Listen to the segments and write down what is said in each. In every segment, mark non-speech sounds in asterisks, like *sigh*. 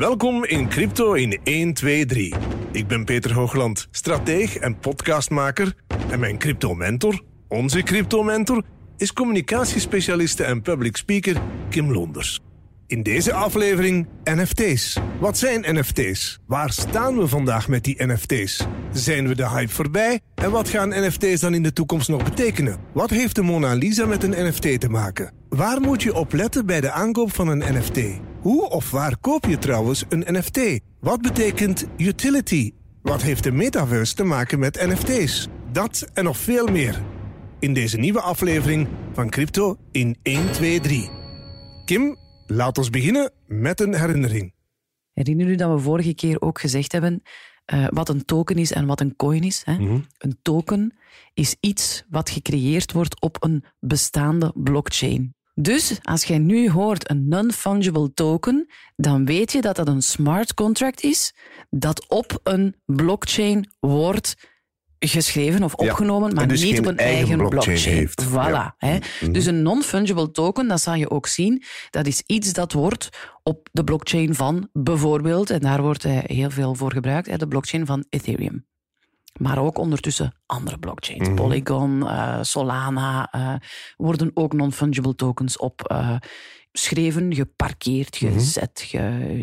Welkom in Crypto in 1, 2, 3. Ik ben Peter Hoogland, strateeg en podcastmaker. En mijn crypto-mentor, onze crypto-mentor, is communicatiespecialiste en public speaker Kim Londers. In deze aflevering NFT's. Wat zijn NFT's? Waar staan we vandaag met die NFT's? Zijn we de hype voorbij? En wat gaan NFT's dan in de toekomst nog betekenen? Wat heeft de Mona Lisa met een NFT te maken? Waar moet je op letten bij de aankoop van een NFT? Hoe of waar koop je trouwens een NFT? Wat betekent utility? Wat heeft de metaverse te maken met NFT's? Dat en nog veel meer. In deze nieuwe aflevering van Crypto in 1, 2, 3. Kim, laat ons beginnen met een herinnering. Herinner u dat we vorige keer ook gezegd hebben uh, wat een token is en wat een coin is? Hè? Mhm. Een token is iets wat gecreëerd wordt op een bestaande blockchain. Dus als jij nu hoort een non-fungible token, dan weet je dat dat een smart contract is dat op een blockchain wordt geschreven of opgenomen, en maar dus niet op een eigen eigen blockchain blockchain. heeft. Voilà. Ja. Hè. Mhm. Dus een non-fungible token, dat zal je ook zien, dat is iets dat wordt op de blockchain van bijvoorbeeld, en daar wordt eh, heel veel voor gebruikt, de blockchain van Ethereum. Maar ook ondertussen andere blockchains. Mhm. Polygon, eh, Solana eh, worden ook non-fungible tokens op eh, geschreven, geparkeerd, gezet. Ge,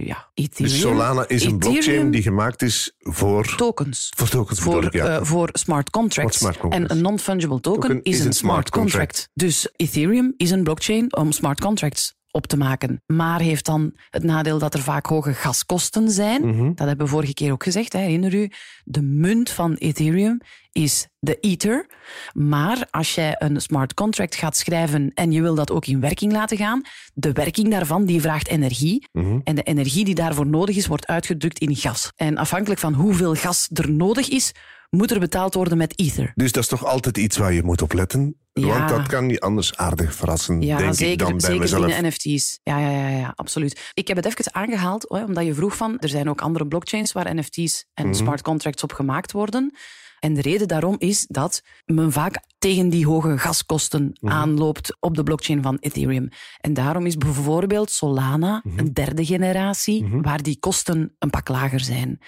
ja, Ethereum. Mhm. Dus Solana is een blockchain die gemaakt is voor... tokens. Voor tokens Voor, ik, ja. voor smart contracts. Voor smart contracts. En een non-fungible token, Token is, een smart contract. Dus Ethereum is een blockchain om smart contracts op te maken. Maar heeft dan het nadeel dat er vaak hoge gaskosten zijn. Mhm. Dat hebben we vorige keer ook gezegd. Hè. Herinner u, de munt van Ethereum is de Ether. Maar als jij een smart contract gaat schrijven en je wil dat ook in werking laten gaan, de werking daarvan die vraagt energie. Mhm. En de energie die daarvoor nodig is, wordt uitgedrukt in gas. En afhankelijk van hoeveel gas er nodig is, moet er betaald worden met Ether. Dus dat is toch altijd iets waar je moet op letten. Ja. Want dat kan je anders aardig verrassen, Ja, denk zeker, ik dan bij zeker mezelf. binnen NFT's. Ja, ja, ja, ja, absoluut. Ik heb het even aangehaald, hoor, omdat je vroeg van, er zijn ook andere blockchains waar NFT's en Mhm. smart contracts op gemaakt worden. En de reden daarom is dat men vaak tegen die hoge gaskosten Mhm. aanloopt op de blockchain van Ethereum. En daarom is bijvoorbeeld Solana Mhm. een derde generatie, waar die kosten een pak lager zijn.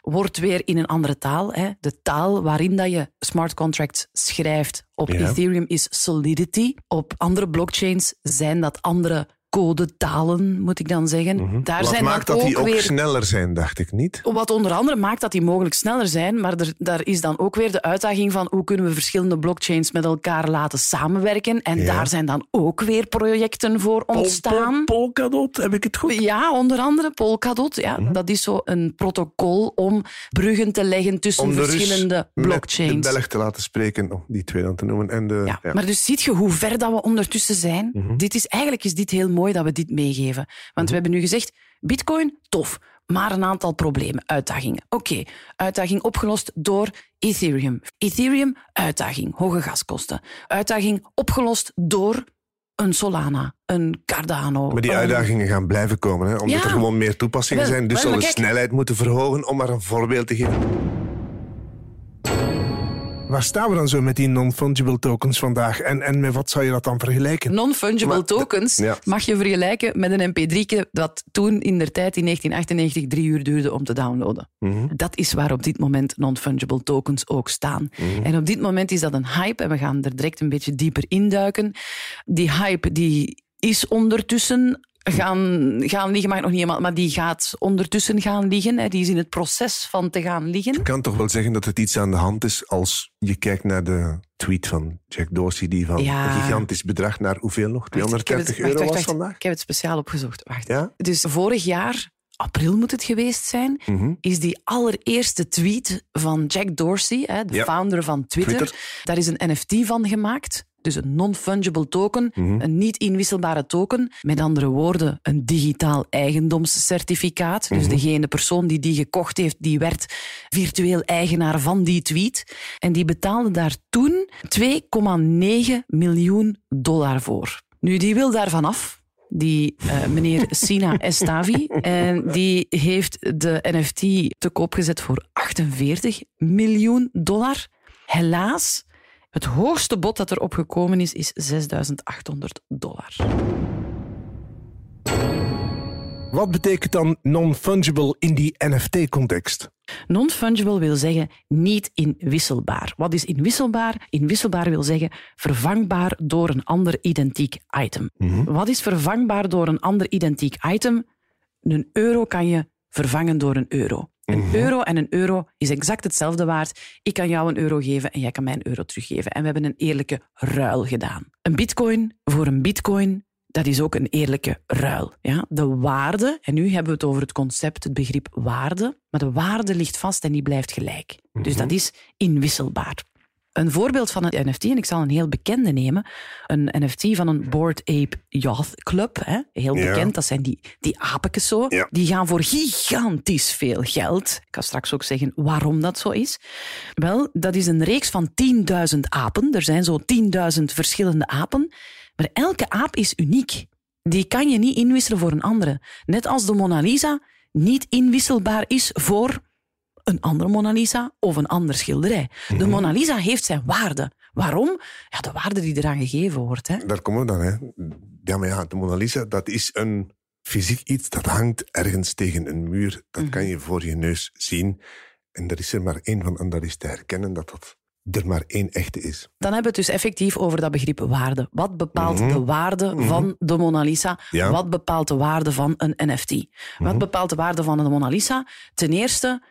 Wordt weer in een andere taal. Hè. De taal waarin dat je smart contracts schrijft op Ja. Ethereum is Solidity. Op andere blockchains zijn dat andere codetalen, moet ik dan zeggen. Daar Mhm. Wat zijn maakt dan dat ook die ook weer sneller zijn, dacht ik niet? wat onder andere maakt dat die mogelijk sneller zijn, maar er, daar is dan ook weer de uitdaging van hoe kunnen we verschillende blockchains met elkaar laten samenwerken. En Ja. daar zijn dan ook weer projecten voor ontstaan. Pol- Polkadot, heb ik het goed? Ja, onder andere Polkadot. Ja, Mhm. Dat is zo een protocol om bruggen te leggen tussen Om de Rus verschillende met de blockchains. Belg te laten spreken, om die twee dan te noemen. En de, Ja, ja. maar dus ziet je hoe ver dat we ondertussen zijn. Mhm. Dit is, eigenlijk is dit heel mooi dat we dit meegeven. Want we hebben nu gezegd, bitcoin, tof. Maar een aantal problemen, uitdagingen. Oké, uitdaging opgelost door Ethereum. Ethereum, uitdaging, hoge gaskosten. Uitdaging opgelost door een Solana, een Cardano. Maar die uitdagingen gaan blijven komen, hè? omdat Ja. er gewoon meer toepassingen zijn. Dus wel, zal de snelheid moeten verhogen, om maar een voorbeeld te geven. Waar staan we dan zo met die non-fungible tokens vandaag? En, en met wat zou je dat dan vergelijken? Non-fungible tokens ja. mag je vergelijken met een mp3 dat toen in der tijd in 1998 drie uur duurde om te downloaden. Mhm. Dat is waar op dit moment non-fungible tokens ook staan. Mhm. En op dit moment is dat een hype en we gaan er direct een beetje dieper induiken. Die hype die is ondertussen gaan, gaan liggen, ik nog niet helemaal, maar die gaat ondertussen gaan liggen. Hè. Die is in het proces van te gaan liggen. Ik kan toch wel zeggen dat het iets aan de hand is als je kijkt naar de tweet van Jack Dorsey, die van Ja. een gigantisch bedrag naar hoeveel nog? Wacht, ik heb 230 het- wacht, euro wacht, was vandaag? Ik heb het speciaal opgezocht. Wacht. Ja? Dus vorig jaar, april moet het geweest zijn, Mhm. is die allereerste tweet van Jack Dorsey, hè, de Ja. founder van Twitter. Twitter. Daar is een NFT van gemaakt. Dus een non-fungible token, Mhm. een niet inwisselbare token. Met andere woorden, een digitaal eigendomscertificaat. Dus Mhm. degene persoon die die gekocht heeft, die werd virtueel eigenaar van die tweet. En die betaalde daar toen 2,9 miljoen dollar voor. Nu, die wil daarvan af. Die eh, meneer *laughs* Sina Estavi. En die heeft de NFT te koop gezet voor 48 miljoen dollar. Helaas, het hoogste bod dat erop gekomen is, is 6800 dollar. Wat betekent dan non-fungible in die NFT-context? Non-fungible wil zeggen niet inwisselbaar. Wat is inwisselbaar? Inwisselbaar wil zeggen vervangbaar door een ander identiek item. Wat is vervangbaar door een ander identiek item? Een euro kan je vervangen door een euro. Een euro en een euro is exact hetzelfde waard. Ik kan jou een euro geven en jij kan mij een euro teruggeven. En we hebben een eerlijke ruil gedaan. Een bitcoin voor een bitcoin, dat is ook een eerlijke ruil. Ja? De waarde, en nu hebben we het over het concept, het begrip waarde, maar de waarde ligt vast en die blijft gelijk. Dus dat is inwisselbaar. Een voorbeeld van een NFT, en ik zal een heel bekende nemen, een NFT van een Board Ape Yacht Club, hè? heel Ja. bekend, dat zijn die, die zo, Ja. die gaan voor gigantisch veel geld. Ik ga straks ook zeggen waarom dat zo is. Wel, dat is een reeks van 10.000 apen. Er zijn zo 10.000 verschillende apen, maar elke aap is uniek. Die kan je niet inwisselen voor een andere. Net als de Mona Lisa niet inwisselbaar is voor een andere Mona Lisa of een ander schilderij. De Mona Lisa heeft zijn waarde. Waarom? Ja, de waarde die eraan gegeven wordt. Hè. Daar komen we dan, hè. Ja, maar ja, de Mona Lisa, dat is een fysiek iets dat hangt ergens tegen een muur. Dat kan je voor je neus zien. En er is er maar één van en dat is te herkennen dat dat er maar één echte is. Dan hebben we het dus effectief over dat begrip waarde. Wat bepaalt de waarde van de Mona Lisa? Ja. Wat bepaalt de waarde van een NFT? Wat bepaalt de waarde van de Mona Lisa? Ten eerste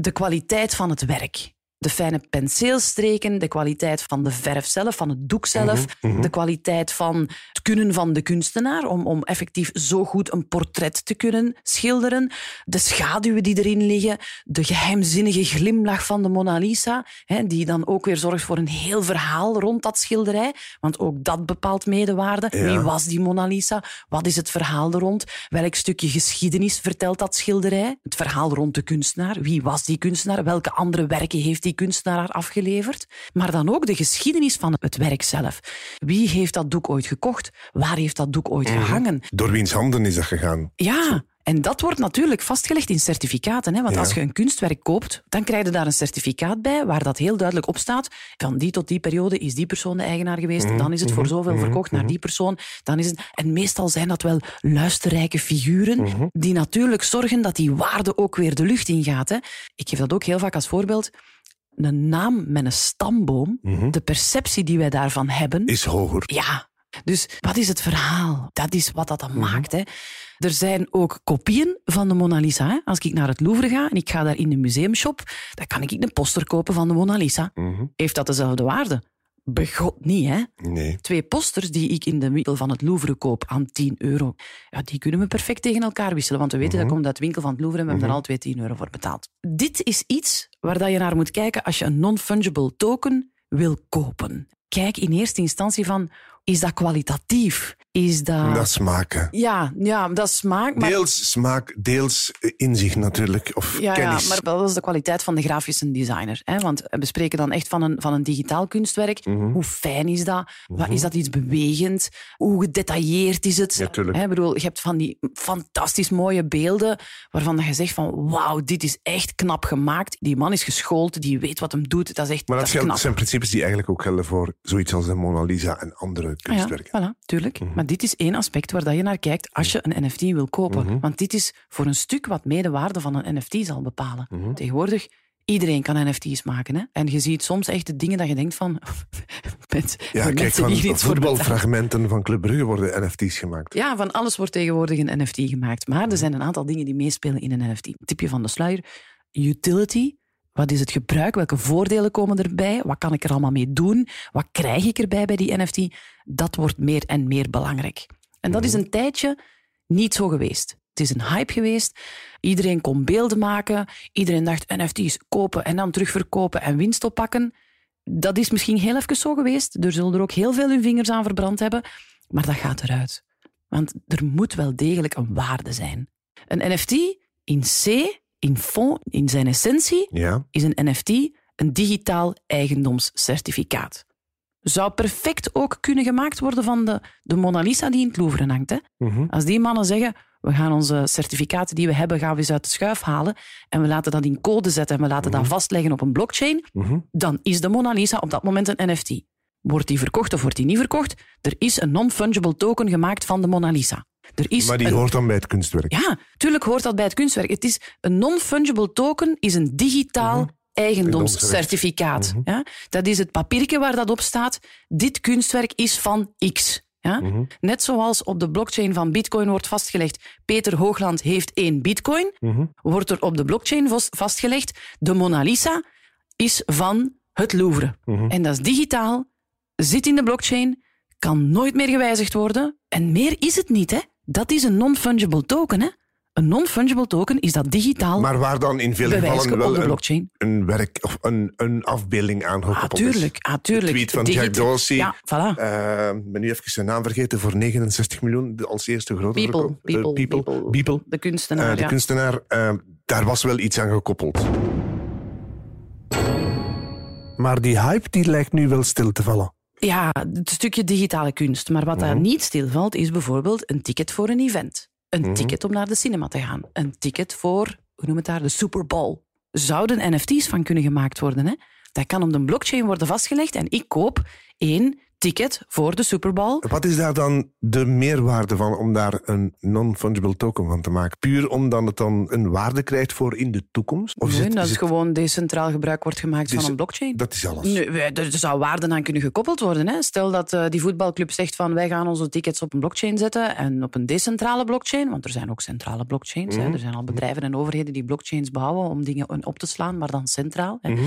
de kwaliteit van het werk. De fijne penseelstreken, de kwaliteit van de verf zelf, van het doek zelf, de kwaliteit van het kunnen van de kunstenaar om, om effectief zo goed een portret te kunnen schilderen, de schaduwen die erin liggen, de geheimzinnige glimlach van de Mona Lisa, hè, die dan ook weer zorgt voor een heel verhaal rond dat schilderij, want ook dat bepaalt medewaarde. Ja. Wie was die Mona Lisa? Wat is het verhaal er rond? Welk stukje geschiedenis vertelt dat schilderij? Het verhaal rond de kunstenaar. Wie was die kunstenaar? Welke andere werken heeft die kunstenaar afgeleverd? Maar dan ook de geschiedenis van het werk zelf. Wie heeft dat doek ooit gekocht? Waar heeft dat doek ooit gehangen? Door wiens handen is dat gegaan? Ja, en dat wordt natuurlijk vastgelegd in certificaten. Hè? Want Ja. als je een kunstwerk koopt, dan krijg je daar een certificaat bij waar dat heel duidelijk op staat. Van die tot die periode is die persoon de eigenaar geweest. Dan is het voor zoveel verkocht naar die persoon. Dan is het... En meestal zijn dat wel luisterrijke figuren die natuurlijk zorgen dat die waarde ook weer de lucht ingaat. Hè? Ik geef dat ook heel vaak als voorbeeld. Een naam met een stamboom, de perceptie die wij daarvan hebben, Is hoger. ja, dus wat is het verhaal? Dat is wat dat dan maakt. Hè. Er zijn ook kopieën van de Mona Lisa. Hè. Als ik naar het Louvre ga en ik ga daar in de museumshop, dan kan ik een poster kopen van de Mona Lisa. Heeft dat dezelfde waarde? Begot niet, hè? Nee. Twee posters die ik in de winkel van het Louvre koop aan 10 euro, ja, die kunnen we perfect tegen elkaar wisselen. Want we weten dat komt uit de winkel van het Louvre en we hebben er al twee 10 euro voor betaald. Dit is iets waar dat je naar moet kijken als je een non-fungible token wil kopen. Kijk in eerste instantie van, is dat kwalitatief? Is dat... Dat smaken. Ja, ja, dat is smaak, maar... Deels smaak, deels inzicht natuurlijk. Of Ja, ja, kennis. maar dat is de kwaliteit van de grafische designer. Hè? Want we spreken dan echt van een, van een digitaal kunstwerk. Mhm. Hoe fijn is dat? Wat, is dat iets bewegend? Hoe gedetailleerd is het? Ja, tuurlijk. Hè, ik bedoel, je hebt van die fantastisch mooie beelden waarvan je zegt van wauw, dit is echt knap gemaakt. Die man is geschoold, die weet wat hem doet. Dat is echt Maar dat, dat geldt- zijn principes die eigenlijk ook gelden voor zoiets als de Mona Lisa en andere Ah kunstwerken. Ja, voilà, tuurlijk. Maar dit is één aspect waar dat je naar kijkt als je een NFT wil kopen. Want dit is voor een stuk wat mee de waarde van een NFT zal bepalen. Tegenwoordig, iedereen kan NFT's maken. Hè? En je ziet soms echt de dingen dat je denkt van... *laughs* met, Ja, met kijk, van iets voetbalfragmenten van Club Brugge worden NFT's gemaakt. Ja, van alles wordt tegenwoordig een NFT gemaakt. Maar er zijn een aantal dingen die meespelen in een NFT. Tipje van de sluier. Utility. Wat is het gebruik? Welke voordelen komen erbij? Wat kan ik er allemaal mee doen? Wat krijg ik erbij bij die NFT? Dat wordt meer en meer belangrijk. En dat is een tijdje niet zo geweest. Het is een hype geweest. Iedereen kon beelden maken. Iedereen dacht NFT's kopen en dan terugverkopen en winst oppakken. Dat is misschien heel even zo geweest. Er zullen er ook heel veel hun vingers aan verbrand hebben. Maar dat gaat eruit. Want er moet wel degelijk een waarde zijn. Een NFT in C, in fond, in zijn essentie, Ja. is een NFT een digitaal eigendomscertificaat. Zou perfect ook kunnen gemaakt worden van de, de Mona Lisa die in het Louvre hangt. Hè? Mhm. Als die mannen zeggen, we gaan onze certificaten die we hebben, gaan we eens uit de schuif halen en we laten dat in code zetten en we laten dat vastleggen op een blockchain, Mhm. dan is de Mona Lisa op dat moment een NFT. Wordt die verkocht of wordt die niet verkocht? Er is een non-fungible token gemaakt van de Mona Lisa. Er is Maar die een- hoort dan bij het kunstwerk. Ja, tuurlijk hoort dat bij het kunstwerk. Het is een non-fungible token is een digitaal eigendomscertificaat. Ja? Dat is het papiertje waar dat op staat. Dit kunstwerk is van X. Ja? Net zoals op de blockchain van Bitcoin wordt vastgelegd, Peter Hoogland heeft één Bitcoin, wordt er op de blockchain vast- vastgelegd, de Mona Lisa is van het Louvre. En dat is digitaal, zit in de blockchain, kan nooit meer gewijzigd worden. En meer is het niet, hè? Dat is een non-fungible token, hè? Een non-fungible token is dat digitaal Maar waar dan in veel gevallen wel de een, blockchain. een werk of een, een afbeelding Ah, aangekoppeld tuurlijk, is. ah, tuurlijk. De tweet van Digit- Jack Dorsey. Ja, voilà. Eh, Ik ben nu even zijn naam vergeten. Voor 69 miljoen de- als eerste grote People, verkoop. Eh, people, people, people. People. De kunstenaar, Eh, de ja. kunstenaar. daar was wel iets aan gekoppeld. Maar die hype die lijkt nu wel stil te vallen. Ja, het stukje digitale kunst. Maar wat daar Mhm. niet stilvalt, is bijvoorbeeld een ticket voor een event. Een Mhm. ticket om naar de cinema te gaan. Een ticket voor, hoe noem het daar, de Super Bowl. Zouden NFT's van kunnen gemaakt worden. Hè? Dat kan op de blockchain worden vastgelegd en ik koop één ticket voor de Super Bowl. Wat is daar dan de meerwaarde van om daar een non-fungible token van te maken? Puur omdat het dan een waarde krijgt voor in de toekomst? Of is Nee, het- dat is is het- gewoon decentraal gebruik wordt gemaakt Dus van een blockchain. Dat is alles. Nee, wij- er zou waarde aan kunnen gekoppeld worden. Hè. Stel dat eh, die voetbalclub zegt van wij gaan onze tickets op een blockchain zetten en op een decentrale blockchain, want er zijn ook centrale blockchains. Mhm. Hè. Er zijn al bedrijven en overheden die blockchains bouwen om dingen op te slaan, maar dan centraal. Hè. Mhm.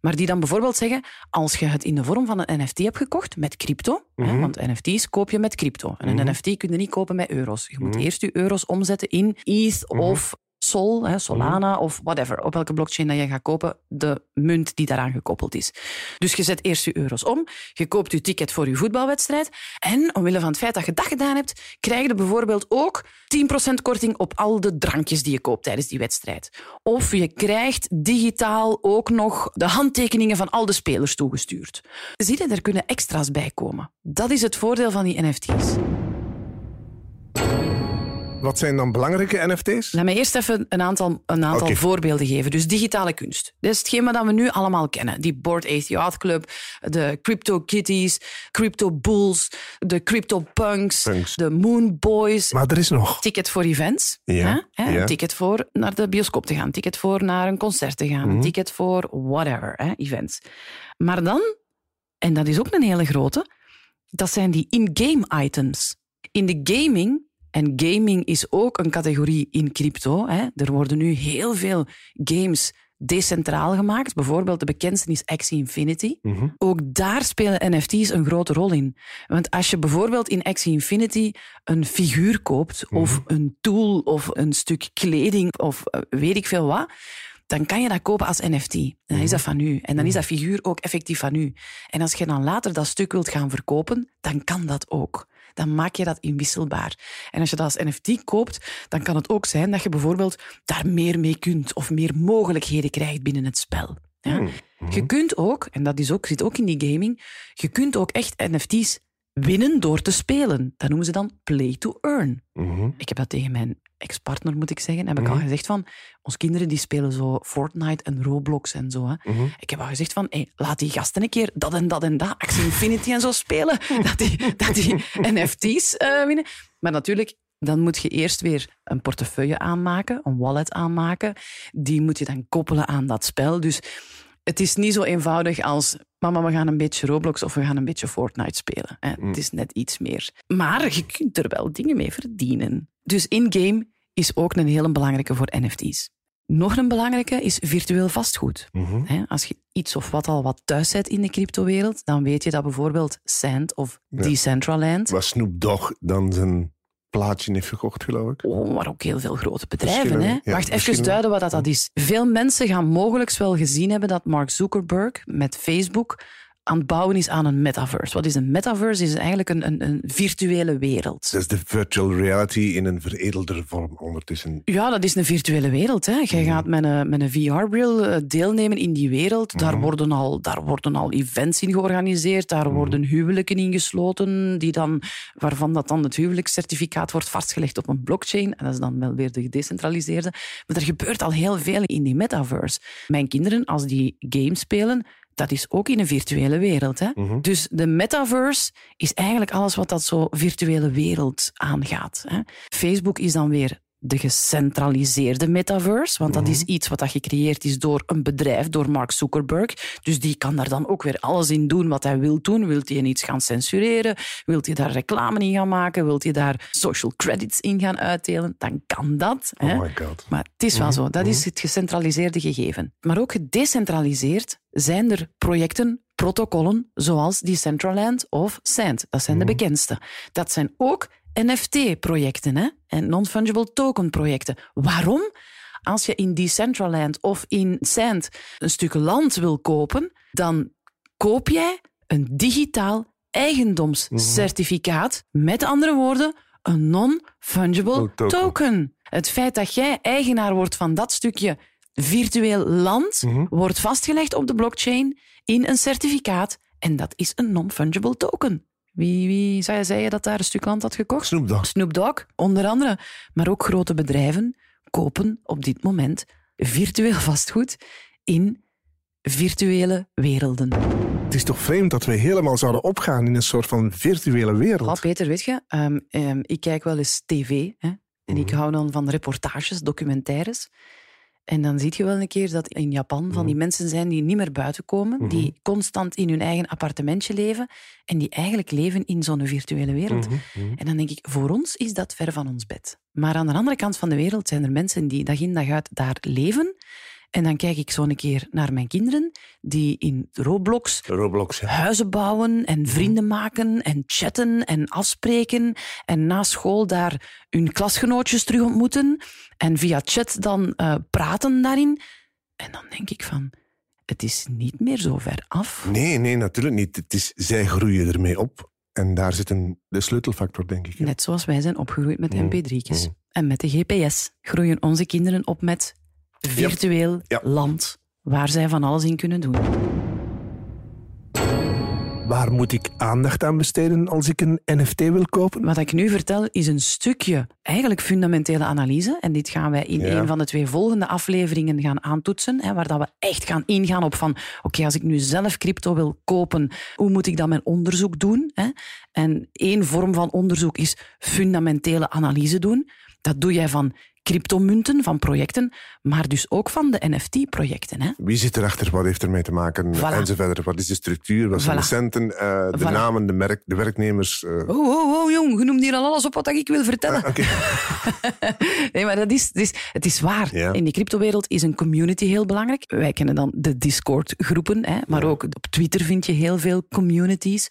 Maar die dan bijvoorbeeld zeggen, als je het in de vorm van een NFT hebt gekocht met crypto, Mhm. hè, want NFT's koop je met crypto. En een NFT kun je niet kopen met euro's. Je moet Mhm. eerst je euro's omzetten in ETH of Sol, hè, Solana of whatever. Op welke blockchain dat je gaat kopen, de munt die daaraan gekoppeld is. Dus je zet eerst je euro's om, je koopt je ticket voor je voetbalwedstrijd en omwille van het feit dat je dat gedaan hebt, krijg je bijvoorbeeld ook 10% korting op al de drankjes die je koopt tijdens die wedstrijd. Of je krijgt digitaal ook nog de handtekeningen van al de spelers toegestuurd. Zie je, er kunnen extra's bij komen. Dat is het voordeel van die NFT's. Wat zijn dan belangrijke NFT's? Laat me eerst even een aantal, een aantal voorbeelden geven. Dus digitale kunst. Dat is hetgeen wat we nu allemaal kennen. Die Board Yacht Club, de Crypto Kitties, Crypto Bulls, de Crypto Punks, Punks. de Moon Boys. Maar er is nog. Ticket voor events. Ja, hè? Hè? ja. Een ticket voor naar de bioscoop te gaan. Ticket voor naar een concert te gaan. Mhm. Een ticket voor whatever, hè? events. Maar dan, en dat is ook een hele grote, dat zijn die in-game items. In de gaming, en gaming is ook een categorie in crypto, hè? er worden nu heel veel games decentraal gemaakt. Bijvoorbeeld de bekendste is Axie Infinity. Mhm. Ook daar spelen NFT's een grote rol in. Want als je bijvoorbeeld in Axie Infinity een figuur koopt, of een tool, of een stuk kleding, of eh, weet ik veel wat, dan kan je dat kopen als NFT. Dan is dat van u. En dan is dat figuur ook effectief van u. En als je dan later dat stuk wilt gaan verkopen, dan kan dat ook. Dan maak je dat inwisselbaar. En als je dat als NFT koopt, dan kan het ook zijn dat je bijvoorbeeld daar meer mee kunt of meer mogelijkheden krijgt binnen het spel. Ja? Je kunt ook, en dat is ook, zit ook in die gaming, je kunt ook echt NFT's winnen door te spelen. Dat noemen ze dan play to earn. Mhm. Ik heb dat tegen mijn ex-partner, moet ik zeggen, heb ik al gezegd van, ons kinderen die spelen zo Fortnite en Roblox en zo. Hè. Ik heb al gezegd van, hey, laat die gasten een keer dat en dat en dat, Axie Infinity en zo spelen, *laughs* dat die, dat die *laughs* NFT's eh, winnen. Maar natuurlijk, dan moet je eerst weer een portefeuille aanmaken, een wallet aanmaken. Die moet je dan koppelen aan dat spel. Dus het is niet zo eenvoudig als mama, we gaan een beetje Roblox of we gaan een beetje Fortnite spelen. Hè. Het is net iets meer. Maar je kunt er wel dingen mee verdienen. Dus in-game is ook een hele belangrijke voor NFT's. Nog een belangrijke is virtueel vastgoed. Mhm. Hè, Als je iets of wat al wat thuis zet in de cryptowereld, dan weet je dat bijvoorbeeld Sand of Decentraland, Wat Snoop Dogg dan zijn plaatje heeft gekocht, geloof ik. Oh, maar ook heel veel grote bedrijven. Hè? Ja, Wacht, even duiden wat dat, dat is. Veel mensen gaan mogelijk wel gezien hebben dat Mark Zuckerberg met Facebook aan het bouwen is aan een metaverse. Wat is een metaverse? is eigenlijk een, een, een virtuele wereld. Dat is de virtual reality in een veredelde vorm ondertussen. Ja, dat is een virtuele wereld. Hè. Jij gaat met een, met een VR-bril eh, deelnemen in die wereld. Daar, worden al, daar worden al events in georganiseerd. Daar worden huwelijken ingesloten, die dan, waarvan dat dan het huwelijkscertificaat wordt vastgelegd op een blockchain. En dat is dan wel weer de gedecentraliseerde. Maar er gebeurt al heel veel in die metaverse. Mijn kinderen, als die games spelen, dat is ook in een virtuele wereld. Hè? Mhm. Dus de metaverse is eigenlijk alles wat dat zo virtuele wereld aangaat. Hè? Facebook is dan weer de gecentraliseerde metaverse, want dat is iets wat dat gecreëerd is door een bedrijf, door Mark Zuckerberg. Dus die kan daar dan ook weer alles in doen wat hij wil doen. Wilt hij iets gaan censureren? Wilt hij daar reclame in gaan maken? Wilt hij daar social credits in gaan uitdelen? Dan kan dat. Hè? Oh my god. Maar het is wel zo, dat is het gecentraliseerde gegeven. Maar ook gedecentraliseerd zijn er projecten, protocollen, zoals Decentraland of Sand. Dat zijn de bekendste. Dat zijn ook NFT-projecten hè? en non-fungible token-projecten. Waarom? Als je in Decentraland of in Sand een stuk land wil kopen, dan koop jij een digitaal eigendomscertificaat. Met andere woorden, een non-fungible token. token. Het feit dat jij eigenaar wordt van dat stukje virtueel land wordt vastgelegd op de blockchain in een certificaat en dat is een non-fungible token. Wie, wie zou je zeggen dat daar een stuk land had gekocht? Snoop Dogg. Snoop Dogg, onder andere. Maar ook grote bedrijven kopen op dit moment virtueel vastgoed in virtuele werelden. Het is toch vreemd dat we helemaal zouden opgaan in een soort van virtuele wereld. Oh, Peter, weet je, ehm, ehm, ik kijk wel eens tv hè, en ik hou dan van reportages, documentaires. En dan zie je wel een keer dat in Japan van die mensen zijn die niet meer buiten komen, die constant in hun eigen appartementje leven en die eigenlijk leven in zo'n virtuele wereld. En dan denk ik, voor ons is dat ver van ons bed. Maar aan de andere kant van de wereld zijn er mensen die dag in dag uit daar leven. En dan kijk ik zo een keer naar mijn kinderen die in Roblox Roblox, ja. huizen bouwen en vrienden maken en chatten en afspreken en na school daar hun klasgenootjes terug ontmoeten en via chat dan eh, praten daarin. En dan denk ik van, het is niet meer zo ver af. Nee, nee, natuurlijk niet. Het is, zij groeien ermee op. En daar zit een, de sleutelfactor, denk ik. Net zoals wij zijn opgegroeid met Mm, mp3'tjes. mm. En met de GPS groeien onze kinderen op met virtueel Ja. land waar zij van alles in kunnen doen. Waar moet ik aandacht aan besteden als ik een NFT wil kopen? Wat ik nu vertel is een stukje eigenlijk fundamentele analyse. En dit gaan wij in Ja. een van de twee volgende afleveringen gaan aantoetsen. Hè, waar dat we echt gaan ingaan op van... Oké, als ik nu zelf crypto wil kopen, hoe moet ik dan mijn onderzoek doen? Hè? En één vorm van onderzoek is fundamentele analyse doen. Dat doe jij van cryptomunten, van projecten, maar dus ook van de NFT-projecten. Wie zit erachter? Wat heeft ermee te maken? Voilà. Enzovoort. Wat is de structuur? Wat zijn de centen? eh, de Voilà. namen, de, merk, de werknemers? eh. Oh, oh, oh, jong, je noemt hier al alles op wat ik wil vertellen. Oké. *laughs* nee, maar dat is, het is, het is waar. Ja. In de cryptowereld is een community heel belangrijk. Wij kennen dan de Discord-groepen, maar ook op Twitter vind je heel veel communities.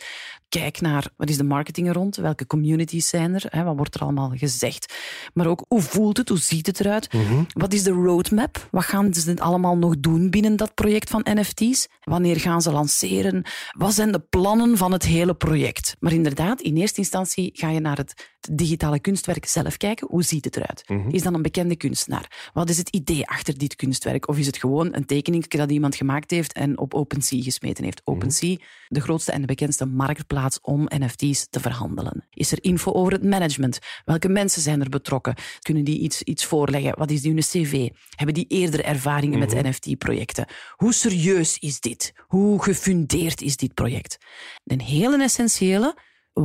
Kijk naar wat is de marketing er rond, welke communities zijn er, hè, wat wordt er allemaal gezegd. Maar ook hoe voelt het, hoe ziet het eruit, wat is de roadmap, wat gaan ze allemaal nog doen binnen dat project van NFT's, wanneer gaan ze lanceren, wat zijn de plannen van het hele project. Maar inderdaad, in eerste instantie ga je naar het digitale kunstwerk zelf kijken, hoe ziet het eruit? Is dat een bekende kunstenaar? Wat is het idee achter dit kunstwerk? Of is het gewoon een tekening dat iemand gemaakt heeft en op OpenSea gesmeten heeft? OpenSea, de grootste en de bekendste marktplaats om NFT's te verhandelen. Is er info over het management? Welke mensen zijn er betrokken? Kunnen die iets, iets voorleggen? Wat is die hun cv? Hebben die eerder ervaringen met NFT-projecten? Hoe serieus is dit? Hoe gefundeerd is dit project? Een hele essentiële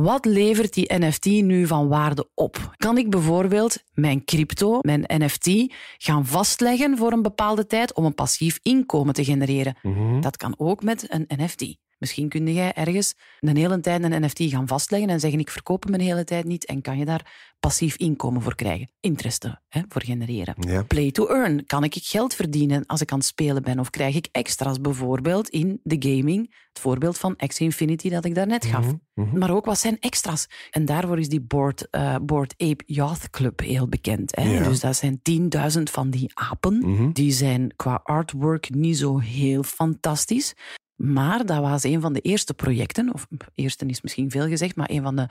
wat levert die NFT nu van waarde op? Kan ik bijvoorbeeld mijn crypto, mijn NFT, gaan vastleggen voor een bepaalde tijd om een passief inkomen te genereren? Dat kan ook met een NFT. Misschien kun jij ergens een hele tijd een NFT gaan vastleggen en zeggen ik verkoop hem een hele tijd niet en kan je daar passief inkomen voor krijgen. Interesse hè, voor genereren. Ja. Play to earn. Kan ik geld verdienen als ik aan het spelen ben? Of krijg ik extra's bijvoorbeeld in de gaming? Het voorbeeld van Axie Infinity dat ik daarnet gaf. Maar ook wat zijn extra's? En daarvoor is die Board, eh, Board Ape Yacht Club heel bekend. Hè? Ja. Dus dat zijn 10.000 van die apen. Die zijn qua artwork niet zo heel fantastisch. Maar dat was een van de eerste projecten, of eerste is misschien veel gezegd, maar een van de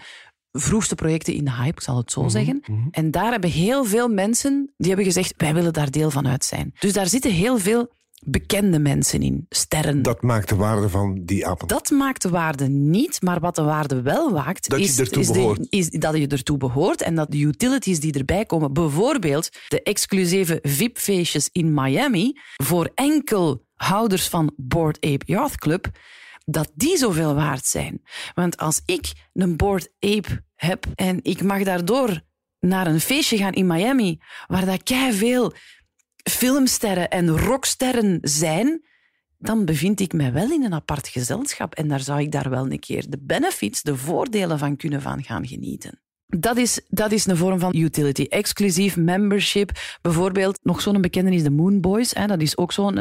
vroegste projecten in de hype, ik zal het zo zeggen. En daar hebben heel veel mensen die hebben gezegd, wij willen daar deel van uit zijn. Dus daar zitten heel veel bekende mensen in, sterren. Dat maakt de waarde van die apen. Dat maakt de waarde niet, maar wat de waarde wel Dat je is, ertoe is, de- is dat je ertoe behoort en dat de utilities die erbij komen, bijvoorbeeld de exclusieve VIP-feestjes in Miami, voor enkel houders van Board Ape Yacht Club, dat die zoveel waard zijn. Want als ik een Board Ape heb en ik mag daardoor naar een feestje gaan in Miami, waar dat veel filmsterren en rocksterren zijn, dan bevind ik mij wel in een apart gezelschap en daar zou ik daar wel een keer de benefits, de voordelen van kunnen van gaan genieten. Dat is, dat is een vorm van utility. Exclusief membership. Bijvoorbeeld, nog zo'n bekende is de Moon Boys. Hè, dat is ook zo'n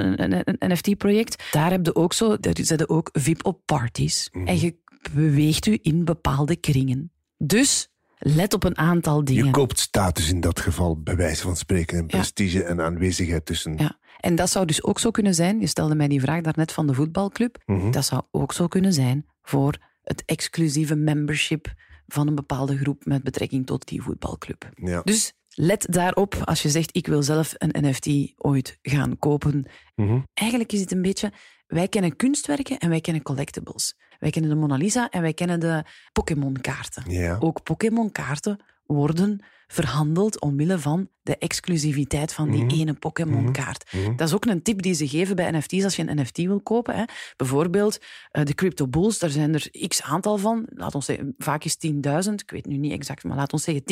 NFT-project. Daar heb je ook zo, daar zitten ook VIP op parties. Mhm. En je beweegt u in bepaalde kringen. Dus let op een aantal dingen. Je koopt status in dat geval, bij wijze van spreken, en prestige en aanwezigheid tussen. Ja, en dat zou dus ook zo kunnen zijn. Je stelde mij die vraag daarnet van de voetbalclub. Mhm. Dat zou ook zo kunnen zijn voor het exclusieve membership van een bepaalde groep met betrekking tot die voetbalclub. Ja. Dus let daarop als je zegt: Ik wil zelf een NFT ooit gaan kopen. Mhm. Eigenlijk is het een beetje. Wij kennen kunstwerken en wij kennen collectibles. Wij kennen de Mona Lisa en wij kennen de Pokémon-kaarten. Ja. Ook Pokémon-kaarten worden verhandeld omwille van de exclusiviteit van die mhm. ene Pokémon-kaart. Mhm. Mhm. Dat is ook een tip die ze geven bij NFT's als je een NFT wil kopen. Hè. Bijvoorbeeld uh, de Crypto Bulls, daar zijn er x aantal van. Laat ons zeggen, vaak is 10.000, ik weet nu niet exact, maar laat ons zeggen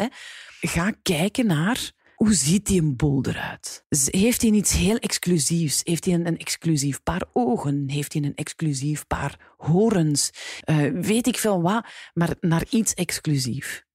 10.000. Ga kijken naar hoe ziet die een bol eruit? Heeft hij iets heel exclusiefs? Heeft hij een, een exclusief paar ogen? Heeft hij een exclusief paar horens? Uh, weet ik veel wat, maar naar iets exclusief.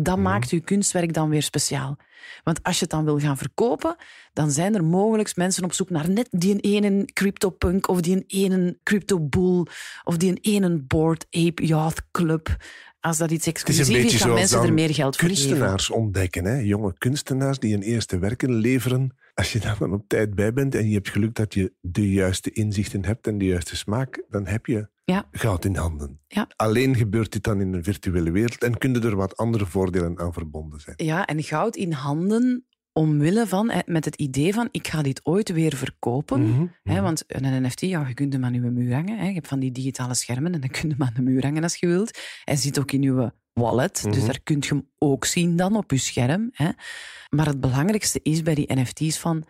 Dat mhm. maakt uw kunstwerk dan weer speciaal. Want als je het dan wil gaan verkopen, dan zijn er mogelijk mensen op zoek naar net die ene CryptoPunk of die ene CryptoBull of die ene Board Ape Yacht Club. Als dat iets exclusief is, is gaan mensen er meer geld voor kunstenaars ontdekken, hè? jonge kunstenaars die hun eerste werken leveren. Als je daar dan op tijd bij bent en je hebt geluk dat je de juiste inzichten hebt en de juiste smaak, dan heb je ja. goud in handen. Ja. Alleen gebeurt dit dan in een virtuele wereld en kunnen er wat andere voordelen aan verbonden zijn. Ja, en goud in handen omwille van, met het idee van, ik ga dit ooit weer verkopen. Mhm, hè, mhm. want een NFT, ja, je kunt hem aan je muur hangen. Hè. Je hebt van die digitale schermen en dan kun je hem aan de muur hangen als je wilt. Hij zit ook in je wallet, dus mhm. daar kun je hem ook zien dan op je scherm. Hè. Maar het belangrijkste is bij die NFT's van,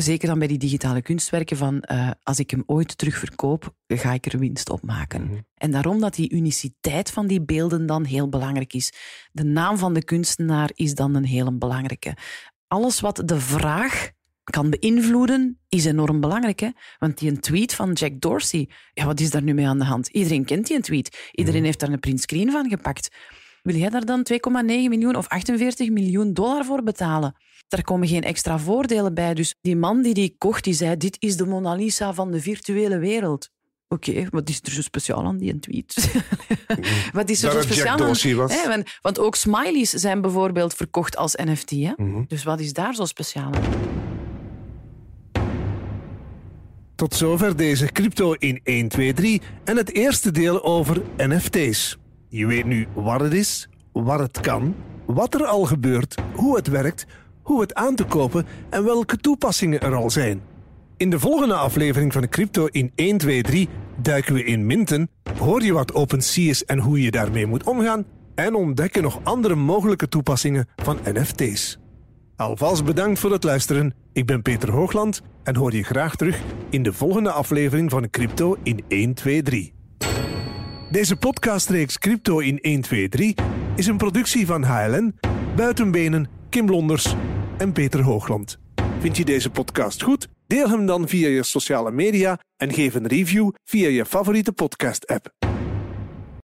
zeker dan bij die digitale kunstwerken, van uh, als ik hem ooit terugverkoop, ga ik er winst op maken. En daarom dat die uniciteit van die beelden dan heel belangrijk is. De naam van de kunstenaar is dan een hele belangrijke alles wat de vraag kan beïnvloeden, is enorm belangrijk. Hè? Want die een tweet van Jack Dorsey, ja, wat is daar nu mee aan de hand? Iedereen kent die een tweet. Iedereen heeft daar een print screen van gepakt. Wil jij daar dan 2,9 miljoen of 48 miljoen dollar voor betalen? Daar komen geen extra voordelen bij. Dus die man die die kocht, die zei, dit is de Mona Lisa van de virtuele wereld. Oké, wat is er zo speciaal aan die tweet? *laughs* wat is er zo speciaal aan? Want, want, ook smileys zijn bijvoorbeeld verkocht als NFT. Hè? Mhm. Dus wat is daar zo speciaal aan? Tot zover deze crypto in 1, 2, 3 en het eerste deel over NFT's. Je weet nu wat het is, wat het kan, wat er al gebeurt, hoe het werkt, hoe het aan te kopen en welke toepassingen er al zijn. In de volgende aflevering van de Crypto in 1, 2, 3 duiken we in Minten, hoor je wat OpenSea is en hoe je daarmee moet omgaan en ontdekken nog andere mogelijke toepassingen van NFT's. Alvast bedankt voor het luisteren. Ik ben Peter Hoogland en hoor je graag terug in de volgende aflevering van Crypto in 1, 2, 3. Deze podcastreeks Crypto in 1, 2, 3 is een productie van HLN, Buitenbenen, Kim Londers en Peter Hoogland. Vind je deze podcast goed? Deel hem dan via je sociale media en geef een review via je favoriete podcast-app.